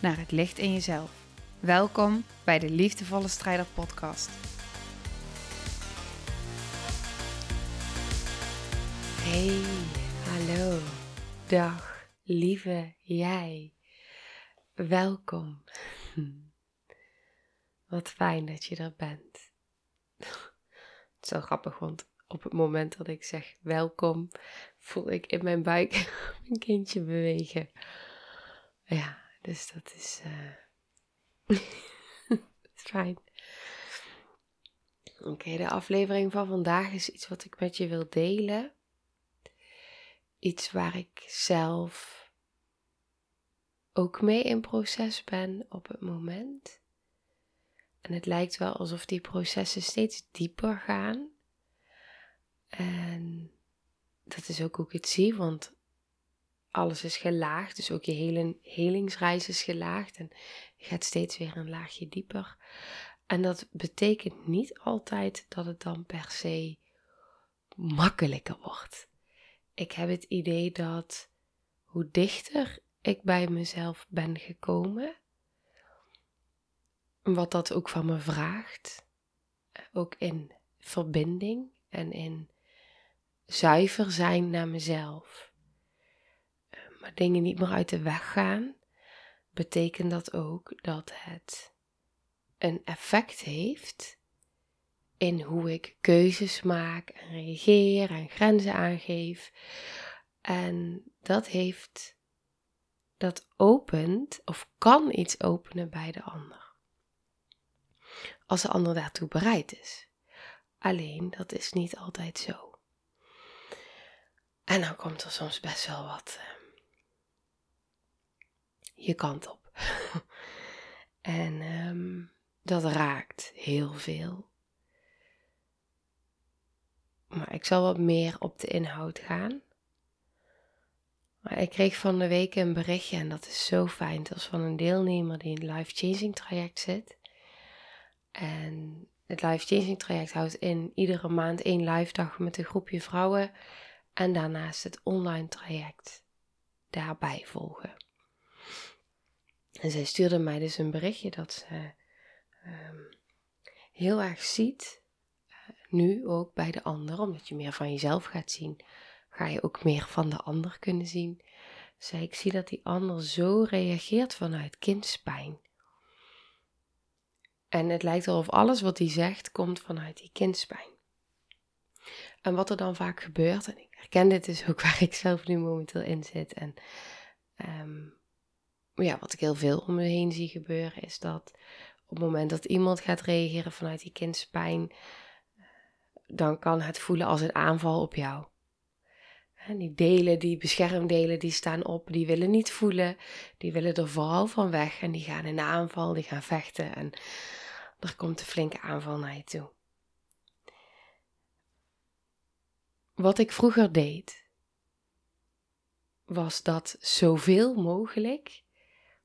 naar het licht in jezelf. Welkom bij de Liefdevolle Strijder Podcast. Hey, hallo, dag, lieve jij. Welkom. Wat fijn dat je er bent. Het is zo grappig, want op het moment dat ik zeg welkom, voel ik in mijn buik een kindje bewegen. Ja, dus dat is, uh, fijn. Oké, de aflevering van vandaag is iets wat ik met je wil delen. Iets waar ik zelf ook mee in proces ben op het moment. En het lijkt wel alsof die processen steeds dieper gaan. En dat is ook hoe ik het zie, want alles is gelaagd. Dus ook je hele helingsreis is gelaagd. En je gaat steeds weer een laagje dieper. En dat betekent niet altijd dat het dan per se makkelijker wordt. Ik heb het idee dat hoe dichter ik bij mezelf ben gekomen, wat dat ook van me vraagt, ook in verbinding en in zuiver zijn naar mezelf, maar dingen niet meer uit de weg gaan, betekent dat ook dat het een effect heeft in hoe ik keuzes maak en reageer en grenzen aangeef. En dat heeft, dat opent of kan iets openen bij de ander. Als de ander daartoe bereid is. Alleen dat is niet altijd zo. En dan komt er soms best wel wat uh, je kant op. en um, dat raakt heel veel. Maar ik zal wat meer op de inhoud gaan. Maar ik kreeg van de week een berichtje en dat is zo fijn. Was van een deelnemer die in het Life Changing traject zit. En het Life Changing traject houdt in iedere maand één live dag met een groepje vrouwen. En daarnaast het online traject daarbij volgen. En zij stuurde mij dus een berichtje dat ze um, heel erg ziet, uh, nu ook bij de ander, omdat je meer van jezelf gaat zien, ga je ook meer van de ander kunnen zien. Zei ik zie dat die ander zo reageert vanuit kindspijn. En het lijkt alsof alles wat hij zegt komt vanuit die kindspijn. En wat er dan vaak gebeurt, en ik herken dit dus ook waar ik zelf nu momenteel in zit. En um, ja, wat ik heel veel om me heen zie gebeuren, is dat op het moment dat iemand gaat reageren vanuit die kindspijn, dan kan het voelen als een aanval op jou. En die delen, die beschermdelen, die staan op, die willen niet voelen, die willen er vooral van weg en die gaan in de aanval, die gaan vechten en er komt een flinke aanval naar je toe. Wat ik vroeger deed, was dat zoveel mogelijk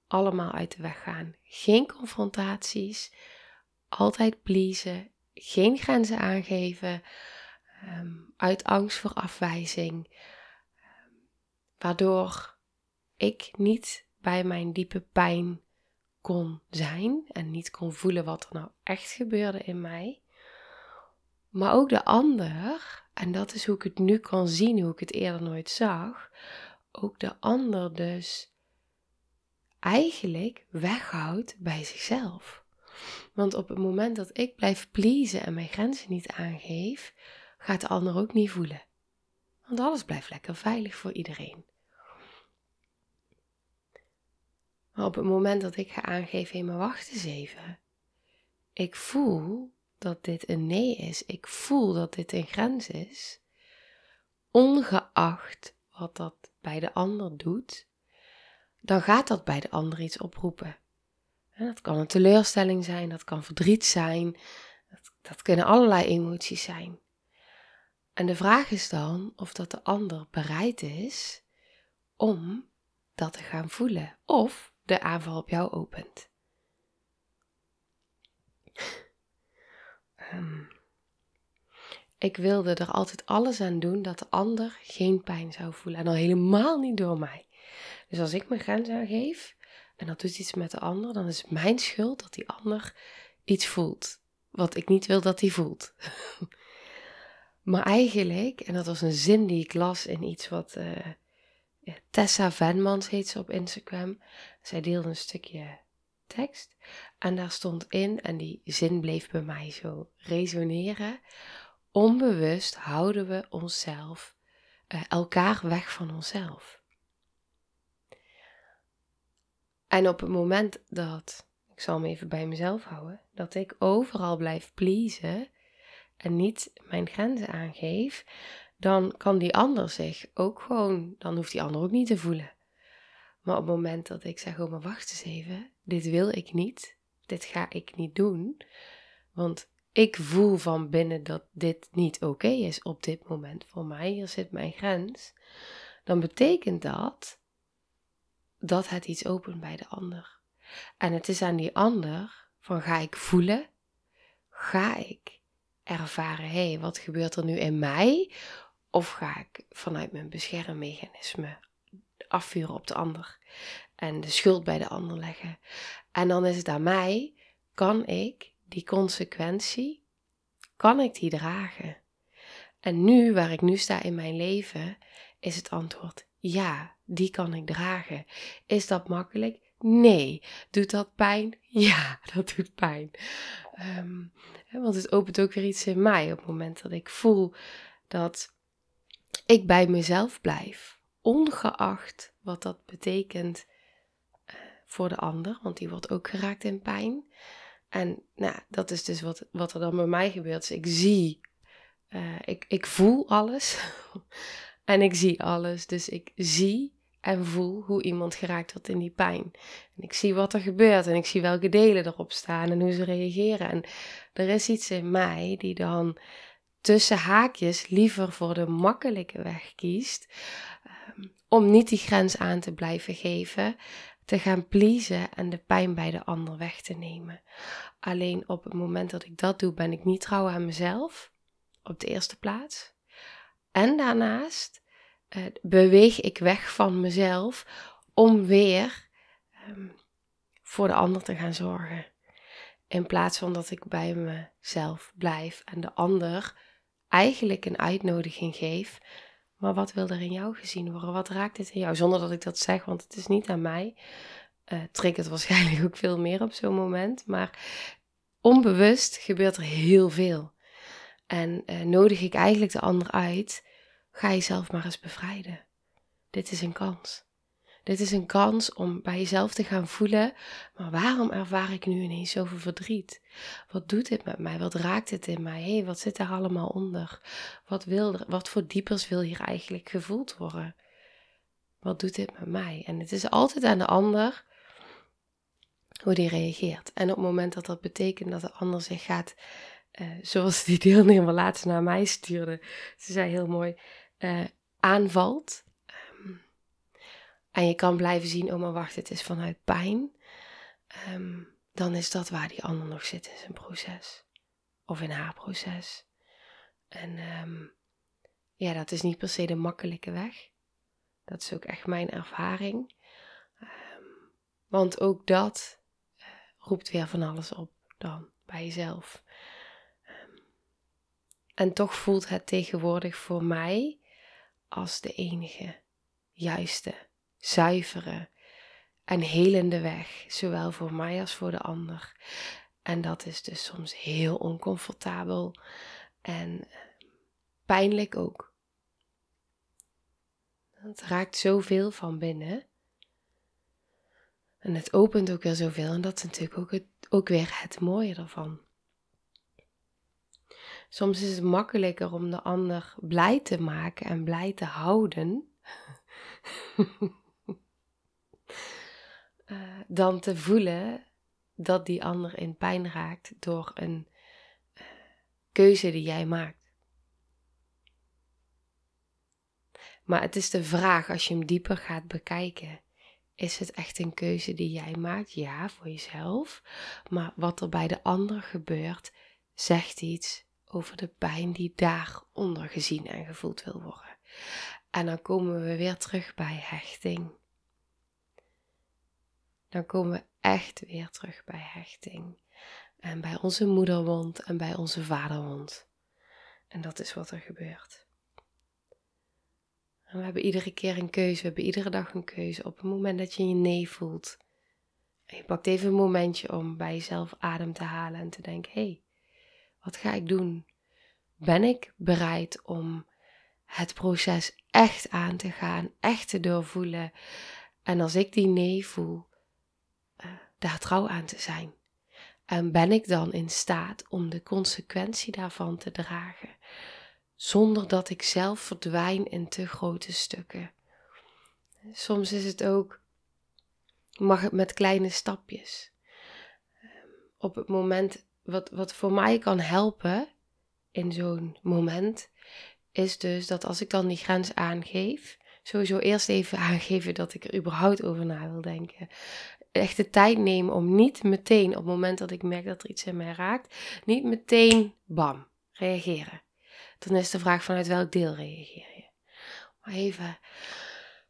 allemaal uit de weg gaan. Geen confrontaties, altijd pleasen, geen grenzen aangeven, ehm, uit angst voor afwijzing, ehm, waardoor ik niet bij mijn diepe pijn kon zijn en niet kon voelen wat er nou echt gebeurde in mij. Maar ook de ander, en dat is hoe ik het nu kan zien, hoe ik het eerder nooit zag, ook de ander dus eigenlijk weghoudt bij zichzelf. Want op het moment dat ik blijf pleasen en mijn grenzen niet aangeef, gaat de ander ook niet voelen. Want alles blijft lekker veilig voor iedereen. Maar op het moment dat ik ga aangeven, in mijn wacht eens even. Ik voel dat dit een nee is. Ik voel dat dit een grens is. Ongeacht wat dat bij de ander doet, dan gaat dat bij de ander iets oproepen. dat kan een teleurstelling zijn, dat kan verdriet zijn, dat, dat kunnen allerlei emoties zijn. En de vraag is dan of dat de ander bereid is om dat te gaan voelen of de aanval op jou opent. Ehm, ik wilde er altijd alles aan doen dat de ander geen pijn zou voelen. En al helemaal niet door mij. Dus als ik mijn grens aangeef en dat doet iets met de ander, dan is het mijn schuld dat die ander iets voelt. Wat ik niet wil dat hij voelt. maar eigenlijk, en dat was een zin die ik las in iets wat uh, Tessa Venmans heet ze op Instagram. Zij deelde een stukje tekst. En daar stond in, en die zin bleef bij mij zo resoneren. Onbewust houden we onszelf, uh, elkaar weg van onszelf. En op het moment dat, ik zal me even bij mezelf houden, dat ik overal blijf pleasen en niet mijn grenzen aangeef, dan kan die ander zich ook gewoon, dan hoeft die ander ook niet te voelen. Maar op het moment dat ik zeg, oh maar wacht eens even, dit wil ik niet, dit ga ik niet doen, want ik voel van binnen dat dit niet oké is op dit moment voor mij, hier zit mijn grens, dan betekent dat dat het iets opent bij de ander. En het is aan die ander van ga ik voelen, ga ik ervaren, hé, hey, wat gebeurt er nu in mij? Of ga ik vanuit mijn beschermmechanisme afvuren op de ander en de schuld bij de ander leggen? En dan is het aan mij, kan ik die consequentie, kan ik die dragen? En nu, waar ik nu sta in mijn leven, is het antwoord ja, die kan ik dragen. Is dat makkelijk? Nee. Doet dat pijn? Ja, dat doet pijn. Ehm, want het opent ook weer iets in mij op het moment dat ik voel dat ik bij mezelf blijf. Ongeacht wat dat betekent eh, voor de ander, want die wordt ook geraakt in pijn. En nou, dat is dus wat, wat er dan bij mij gebeurt. Dus ik zie, uh, ik, ik voel alles en ik zie alles. Dus ik zie en voel hoe iemand geraakt wordt in die pijn. En ik zie wat er gebeurt en ik zie welke delen erop staan en hoe ze reageren. En er is iets in mij die dan tussen haakjes liever voor de makkelijke weg kiest. Um, om niet die grens aan te blijven geven, te gaan pleasen en de pijn bij de ander weg te nemen. Alleen op het moment dat ik dat doe, ben ik niet trouw aan mezelf, op de eerste plaats. En daarnaast uh, beweeg ik weg van mezelf om weer um, voor de ander te gaan zorgen. In plaats van dat ik bij mezelf blijf en de ander eigenlijk een uitnodiging geef. Maar wat wil er in jou gezien worden? Wat raakt dit in jou? Zonder dat ik dat zeg, want het is niet aan mij. Uh, triggert waarschijnlijk ook veel meer op zo'n moment. Maar onbewust gebeurt er heel veel. En uh, nodig ik eigenlijk de ander uit Ga jezelf maar eens bevrijden. Dit is een kans. Dit is een kans om bij jezelf te gaan voelen, maar waarom ervaar ik nu ineens zoveel verdriet? Wat doet dit met mij? Wat raakt het in mij? Hey, wat zit daar allemaal onder? Wat, wil wat voor diepers wil hier eigenlijk gevoeld worden? Wat doet dit met mij? En het is altijd aan de ander hoe die reageert. En op het moment dat dat betekent dat de ander zich gaat, uh, zoals die deelnemer laatst naar mij stuurde, ze zei heel mooi, uh, aanvalt. Um, en je kan blijven zien, oh maar wacht, het is vanuit pijn. Um, dan is dat waar die ander nog zit in zijn proces. Of in haar proces. En um, ja, dat is niet per se de makkelijke weg. Dat is ook echt mijn ervaring. want ook dat uh, roept weer van alles op dan bij jezelf. en toch voelt het tegenwoordig voor mij als de enige, juiste, zuivere en helende weg, zowel voor mij als voor de ander. En dat is dus soms heel oncomfortabel en eh, pijnlijk ook. Het raakt zoveel van binnen. En het opent ook weer zoveel. En dat is natuurlijk ook, het, ook weer het mooie ervan. Soms is het makkelijker om de ander blij te maken en blij te houden. dan te voelen dat die ander in pijn raakt door een uh, keuze die jij maakt. Maar het is de vraag, als je hem dieper gaat bekijken, is het echt een keuze die jij maakt? Ja, voor jezelf. Maar wat er bij de ander gebeurt, zegt iets over de pijn die daaronder gezien en gevoeld wil worden. En dan komen we weer terug bij hechting. Dan komen we echt weer terug bij hechting. En bij onze moederwond en bij onze vaderwond. En dat is wat er gebeurt. En we hebben iedere keer een keuze, we hebben iedere dag een keuze. Op het moment dat je je nee voelt. En je pakt even een momentje om bij jezelf adem te halen en te denken: hé, hey, wat ga ik doen? Ben ik bereid om het proces echt aan te gaan, echt te doorvoelen? En als ik die nee voel, uh, daar trouw aan te zijn. En ben ik dan in staat om de consequentie daarvan te dragen? zonder dat ik zelf verdwijn in te grote stukken. Soms is het ook, mag het met kleine stapjes. Op het moment, wat, wat voor mij kan helpen in zo'n moment, is dus dat als ik dan die grens aangeef, sowieso eerst even aangeven dat ik er überhaupt over na wil denken. Echt de tijd nemen om niet meteen, op het moment dat ik merk dat er iets in mij raakt, niet meteen bam, reageren dan is de vraag vanuit welk deel reageer je. Maar even,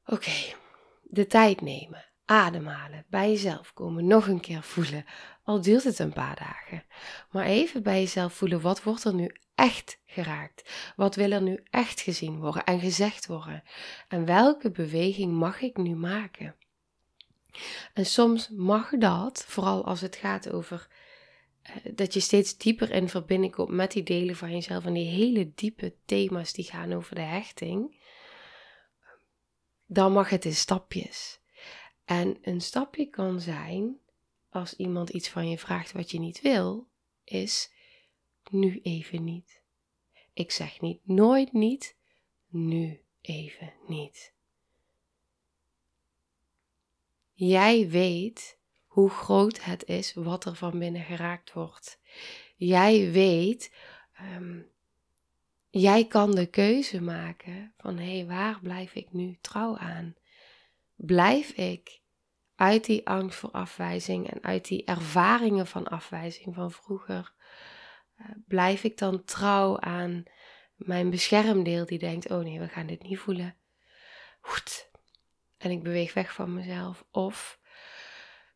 oké, de tijd nemen, ademhalen, bij jezelf komen, nog een keer voelen. Al duurt het een paar dagen. Maar even bij jezelf voelen, wat wordt er nu echt geraakt? Wat wil er nu echt gezien worden en gezegd worden? En welke beweging mag ik nu maken? En soms mag dat, vooral als het gaat over eh, dat je steeds dieper in verbinding komt met die delen van jezelf en die hele diepe thema's die gaan over de hechting, dan mag het in stapjes. En een stapje kan zijn, als iemand iets van je vraagt wat je niet wil, is nu even niet. Ik zeg niet nooit niet, nu even niet. Jij weet hoe groot het is wat er van binnen geraakt wordt. Jij weet, ehm, jij kan de keuze maken van hé, hey, waar blijf ik nu trouw aan? Blijf ik uit die angst voor afwijzing en uit die ervaringen van afwijzing van vroeger, uh, blijf ik dan trouw aan mijn beschermdeel die denkt, oh nee, we gaan dit niet voelen. Goed. En ik beweeg weg van mezelf. Of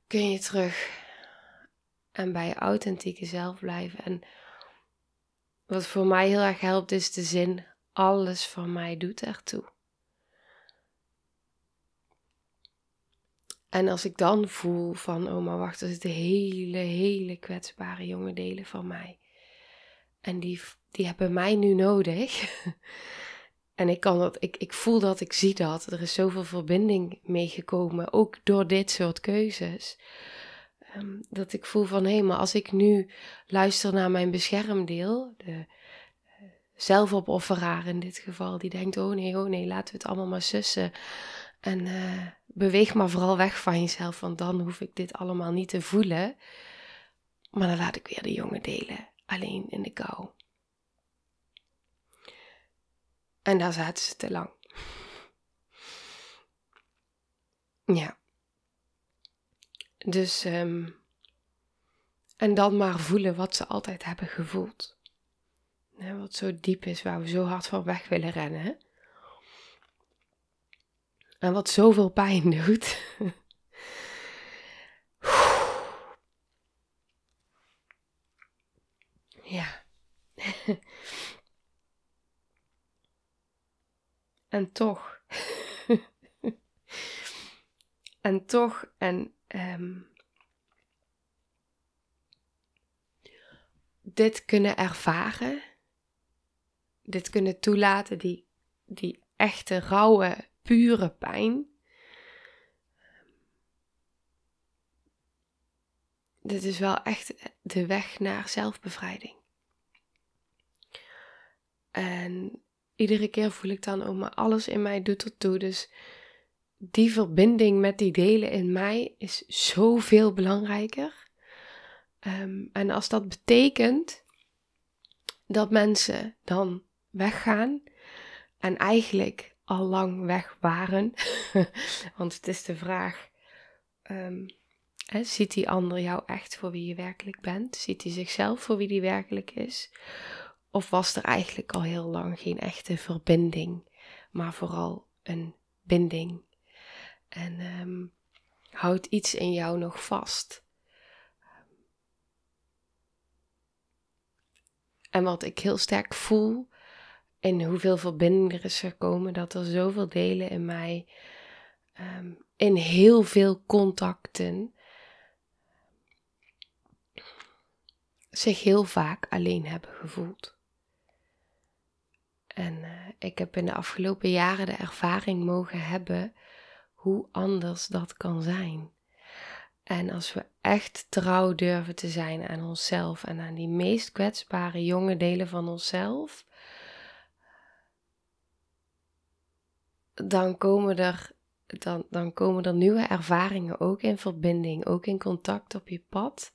kun je terug en bij je authentieke zelf blijven. En wat voor mij heel erg helpt is de zin: alles van mij doet ertoe. En als ik dan voel van, oh maar wacht, er zitten hele, hele kwetsbare jonge delen van mij. En die, die hebben mij nu nodig. En ik kan dat, ik, ik voel dat, ik zie dat. Er is zoveel verbinding meegekomen, ook door dit soort keuzes. Um, dat ik voel van hé, hey, maar als ik nu luister naar mijn beschermdeel, de uh, zelfopofferaar in dit geval, die denkt: oh nee, oh nee, laten we het allemaal maar sussen. En uh, beweeg maar vooral weg van jezelf, want dan hoef ik dit allemaal niet te voelen. Maar dan laat ik weer de jongen delen, alleen in de kou. En daar zaten ze te lang. Ja. Dus, um, en dan maar voelen wat ze altijd hebben gevoeld. wat zo diep is, waar we zo hard van weg willen rennen. En wat zoveel pijn doet. ja. En toch. en toch, en um, dit kunnen ervaren, dit kunnen toelaten, die, die echte, rauwe, pure pijn. Dit is wel echt de weg naar zelfbevrijding. En iedere keer voel ik dan ook maar alles in mij doet ertoe. Dus die verbinding met die delen in mij is zoveel belangrijker. Ehm, en als dat betekent dat mensen dan weggaan en eigenlijk al lang weg waren, want het is de vraag: um, hè, ziet die ander jou echt voor wie je werkelijk bent? Ziet hij zichzelf voor wie die werkelijk is? Of was er eigenlijk al heel lang geen echte verbinding, maar vooral een binding? En um, houdt iets in jou nog vast? En wat ik heel sterk voel in hoeveel verbinding er is gekomen, dat er zoveel delen in mij, um, in heel veel contacten, zich heel vaak alleen hebben gevoeld. En uh, ik heb in de afgelopen jaren de ervaring mogen hebben hoe anders dat kan zijn. En als we echt trouw durven te zijn aan onszelf en aan die meest kwetsbare jonge delen van onszelf, dan komen er, dan, dan komen er nieuwe ervaringen ook in verbinding, ook in contact op je pad.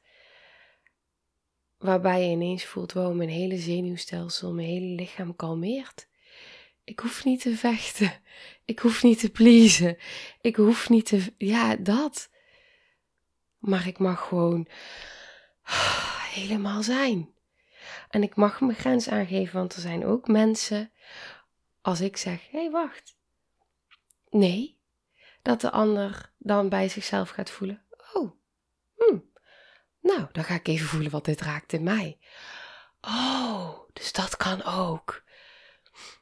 Waarbij je ineens voelt, wow, mijn hele zenuwstelsel, mijn hele lichaam kalmeert. Ik hoef niet te vechten. Ik hoef niet te pleasen. Ik hoef niet te. Ja, dat. Maar ik mag gewoon helemaal zijn. En ik mag mijn grens aangeven, want er zijn ook mensen. Als ik zeg: hé, hey, wacht. Nee. Dat de ander dan bij zichzelf gaat voelen: oh, hm. nou, dan ga ik even voelen wat dit raakt in mij. Oh, dus dat kan ook.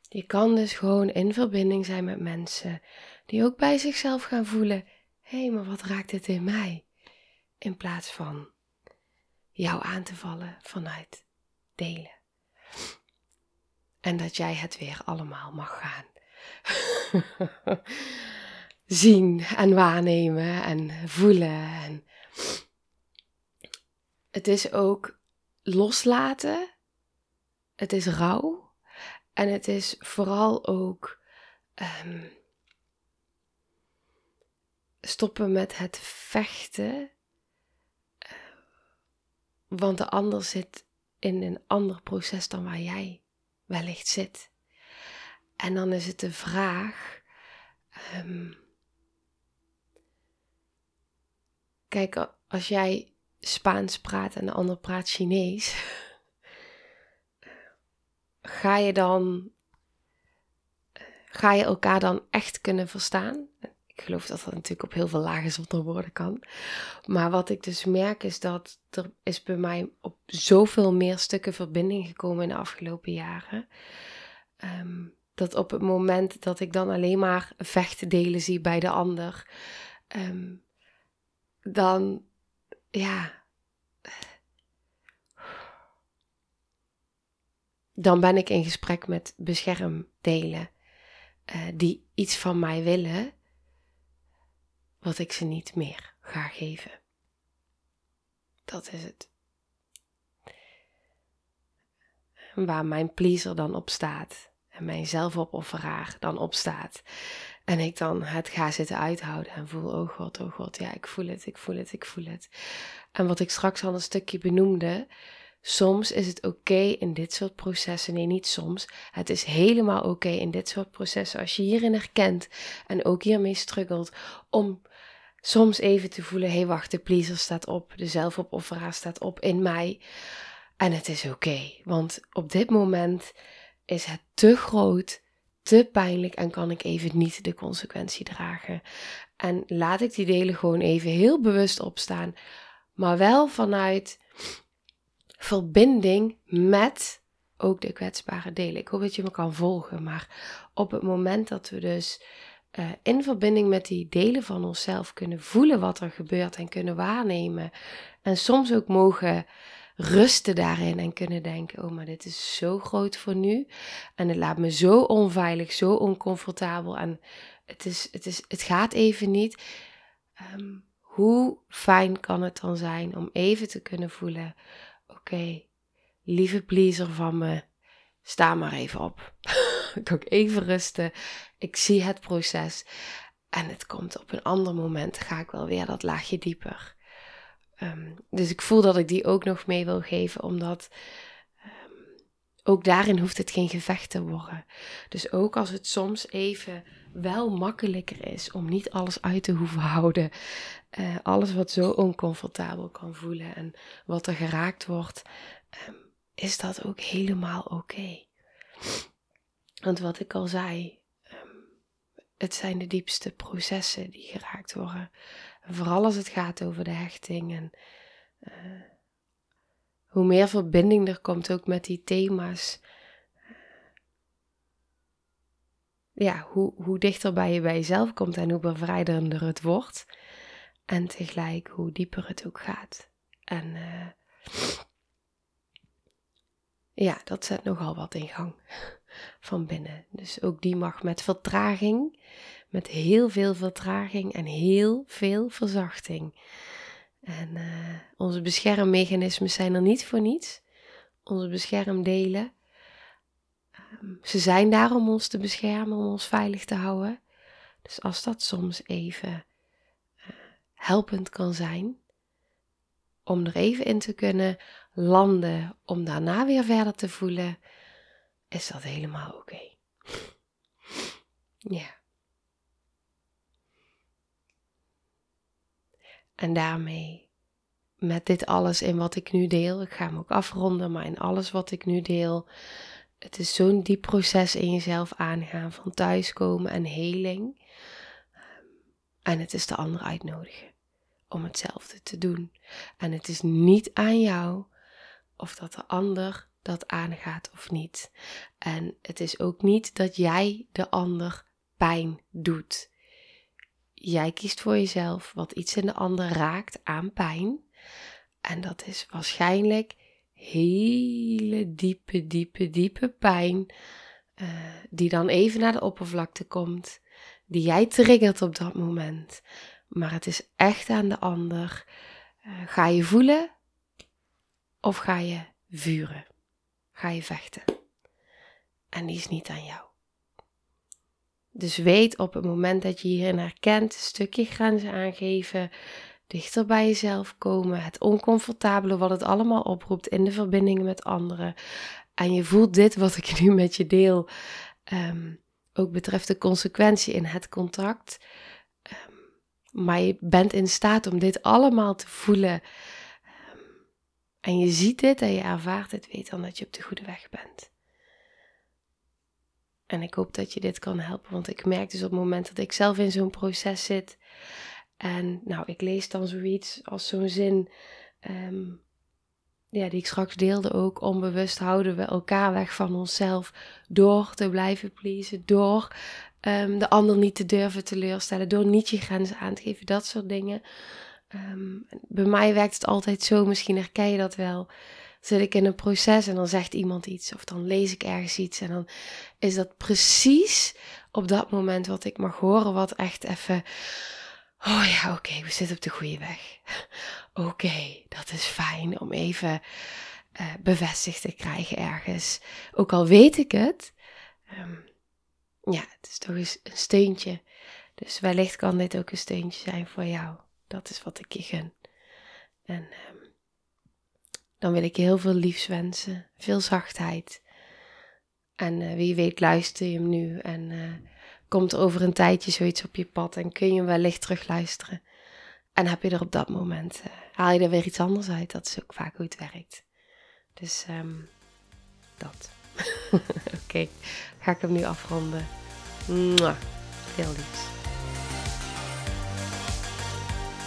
Je kan dus gewoon in verbinding zijn met mensen die ook bij zichzelf gaan voelen: hé, hey, maar wat raakt dit in mij? In plaats van jou aan te vallen vanuit delen. En dat jij het weer allemaal mag gaan zien en waarnemen en voelen. En het is ook loslaten. Het is rouw. En het is vooral ook um, stoppen met het vechten. Uh, want de ander zit in een ander proces dan waar jij wellicht zit. En dan is het de vraag. Um, kijk, als jij Spaans praat en de ander praat Chinees ga je dan, ga je elkaar dan echt kunnen verstaan? Ik geloof dat dat natuurlijk op heel veel lagen zonder woorden kan. Maar wat ik dus merk is dat er is bij mij op zoveel meer stukken verbinding gekomen in de afgelopen jaren. Um, dat op het moment dat ik dan alleen maar vechtdelen zie bij de ander, um, dan ja, dan ben ik in gesprek met beschermdelen uh, die iets van mij willen, wat ik ze niet meer ga geven. Dat is het. Waar mijn pleaser dan op staat en mijn zelfopofferaar dan op staat. En ik dan het ga zitten uithouden en voel, oh god, oh god, ja, ik voel het, ik voel het, ik voel het. En wat ik straks al een stukje benoemde, Soms is het oké in dit soort processen. Nee, niet soms. Het is helemaal oké in dit soort processen. Als je hierin herkent en ook hiermee struggelt. Om soms even te voelen: hé, hey, wacht, de pleaser staat op. De zelfopofferaar staat op in mij. En het is oké. want op dit moment is het te groot, te pijnlijk en kan ik even niet de consequentie dragen. En laat ik die delen gewoon even heel bewust opstaan. Maar wel vanuit verbinding met ook de kwetsbare delen. Ik hoop dat je me kan volgen, maar op het moment dat we dus uh, in verbinding met die delen van onszelf kunnen voelen wat er gebeurt en kunnen waarnemen en soms ook mogen rusten daarin en kunnen denken: oh, maar dit is zo groot voor nu en het laat me zo onveilig, zo oncomfortabel en het, is, het, is, het gaat even niet. Um, hoe fijn kan het dan zijn om even te kunnen voelen: Oké, lieve pleaser van me, sta maar even op. ik ook even rusten. Ik zie het proces. En het komt op een ander moment, ga ik wel weer dat laagje dieper. Ehm, dus ik voel dat ik die ook nog mee wil geven, omdat ehm, ook daarin hoeft het geen gevecht te worden. Dus ook als het soms even wel makkelijker is om niet alles uit te hoeven houden, uh, alles wat zo oncomfortabel kan voelen en wat er geraakt wordt, um, is dat ook helemaal oké. Want wat ik al zei, het zijn de diepste processen die geraakt worden. vooral als het gaat over de hechting en uh, hoe meer verbinding er komt ook met die thema's. Ja, hoe, hoe dichter bij je bij jezelf komt en hoe bevrijderender het wordt. En tegelijk hoe dieper het ook gaat. En uh, ja, dat zet nogal wat in gang van binnen. Dus ook die mag met vertraging, met heel veel vertraging en heel veel verzachting. En uh, onze beschermmechanismen zijn er niet voor niets. Onze beschermdelen. Um, ze zijn daar om ons te beschermen, om ons veilig te houden. Dus als dat soms even uh, helpend kan zijn, om er even in te kunnen landen, om daarna weer verder te voelen, is dat helemaal oké. Ja. En daarmee, met dit alles in wat ik nu deel, ik ga hem ook afronden, maar in alles wat ik nu deel, het is zo'n diep proces in jezelf aangaan van thuiskomen en heling. En het is de ander uitnodigen om hetzelfde te doen. En het is niet aan jou of dat de ander dat aangaat of niet. En het is ook niet dat jij de ander pijn doet. Jij kiest voor jezelf wat iets in de ander raakt aan pijn. En dat is waarschijnlijk hele diepe, diepe, diepe pijn. Uh, die dan even naar de oppervlakte komt. Die jij triggert op dat moment. Maar het is echt aan de ander. Uh, ga je voelen of ga je vuren? Ga je vechten? En die is niet aan jou. Dus weet op het moment dat je hierin herkent, een stukje grenzen aangeven, dichter bij jezelf komen, het oncomfortabele wat het allemaal oproept in de verbindingen met anderen. En je voelt dit wat ik nu met je deel, um, ook betreft de consequentie in het contact. Um, maar je bent in staat om dit allemaal te voelen. En je ziet dit en je ervaart het, weet dan dat je op de goede weg bent. En ik hoop dat je dit kan helpen, want ik merk dus op het moment dat ik zelf in zo'n proces zit. En nou, ik lees dan zoiets als zo'n zin, um, ja, die ik straks deelde ook. Onbewust houden we elkaar weg van onszelf door te blijven pleasen, door um, de ander niet te durven teleurstellen, door niet je grenzen aan te geven, dat soort dingen. Um, bij mij werkt het altijd zo, misschien herken je dat wel zit ik in een proces en dan zegt iemand iets of dan lees ik ergens iets en dan is dat precies op dat moment wat ik mag horen, wat echt even, oh ja, oké, we zitten op de goede weg. oké, dat is fijn om even uh, bevestigd te krijgen ergens. Ook al weet ik het, um, ja, het is toch eens een steuntje. Dus wellicht kan dit ook een steuntje zijn voor jou. Dat is wat ik je gun. En um, dan wil ik je heel veel liefs wensen, veel zachtheid. En uh, wie weet luister je hem nu en uh, komt over een tijdje zoiets op je pad en kun je hem wellicht terugluisteren. En heb je er op dat moment, uh, haal je er weer iets anders uit. Dat is ook vaak hoe het werkt. Dus um, dat. Oké, ga ik hem nu afronden. Mwah. Heel liefs.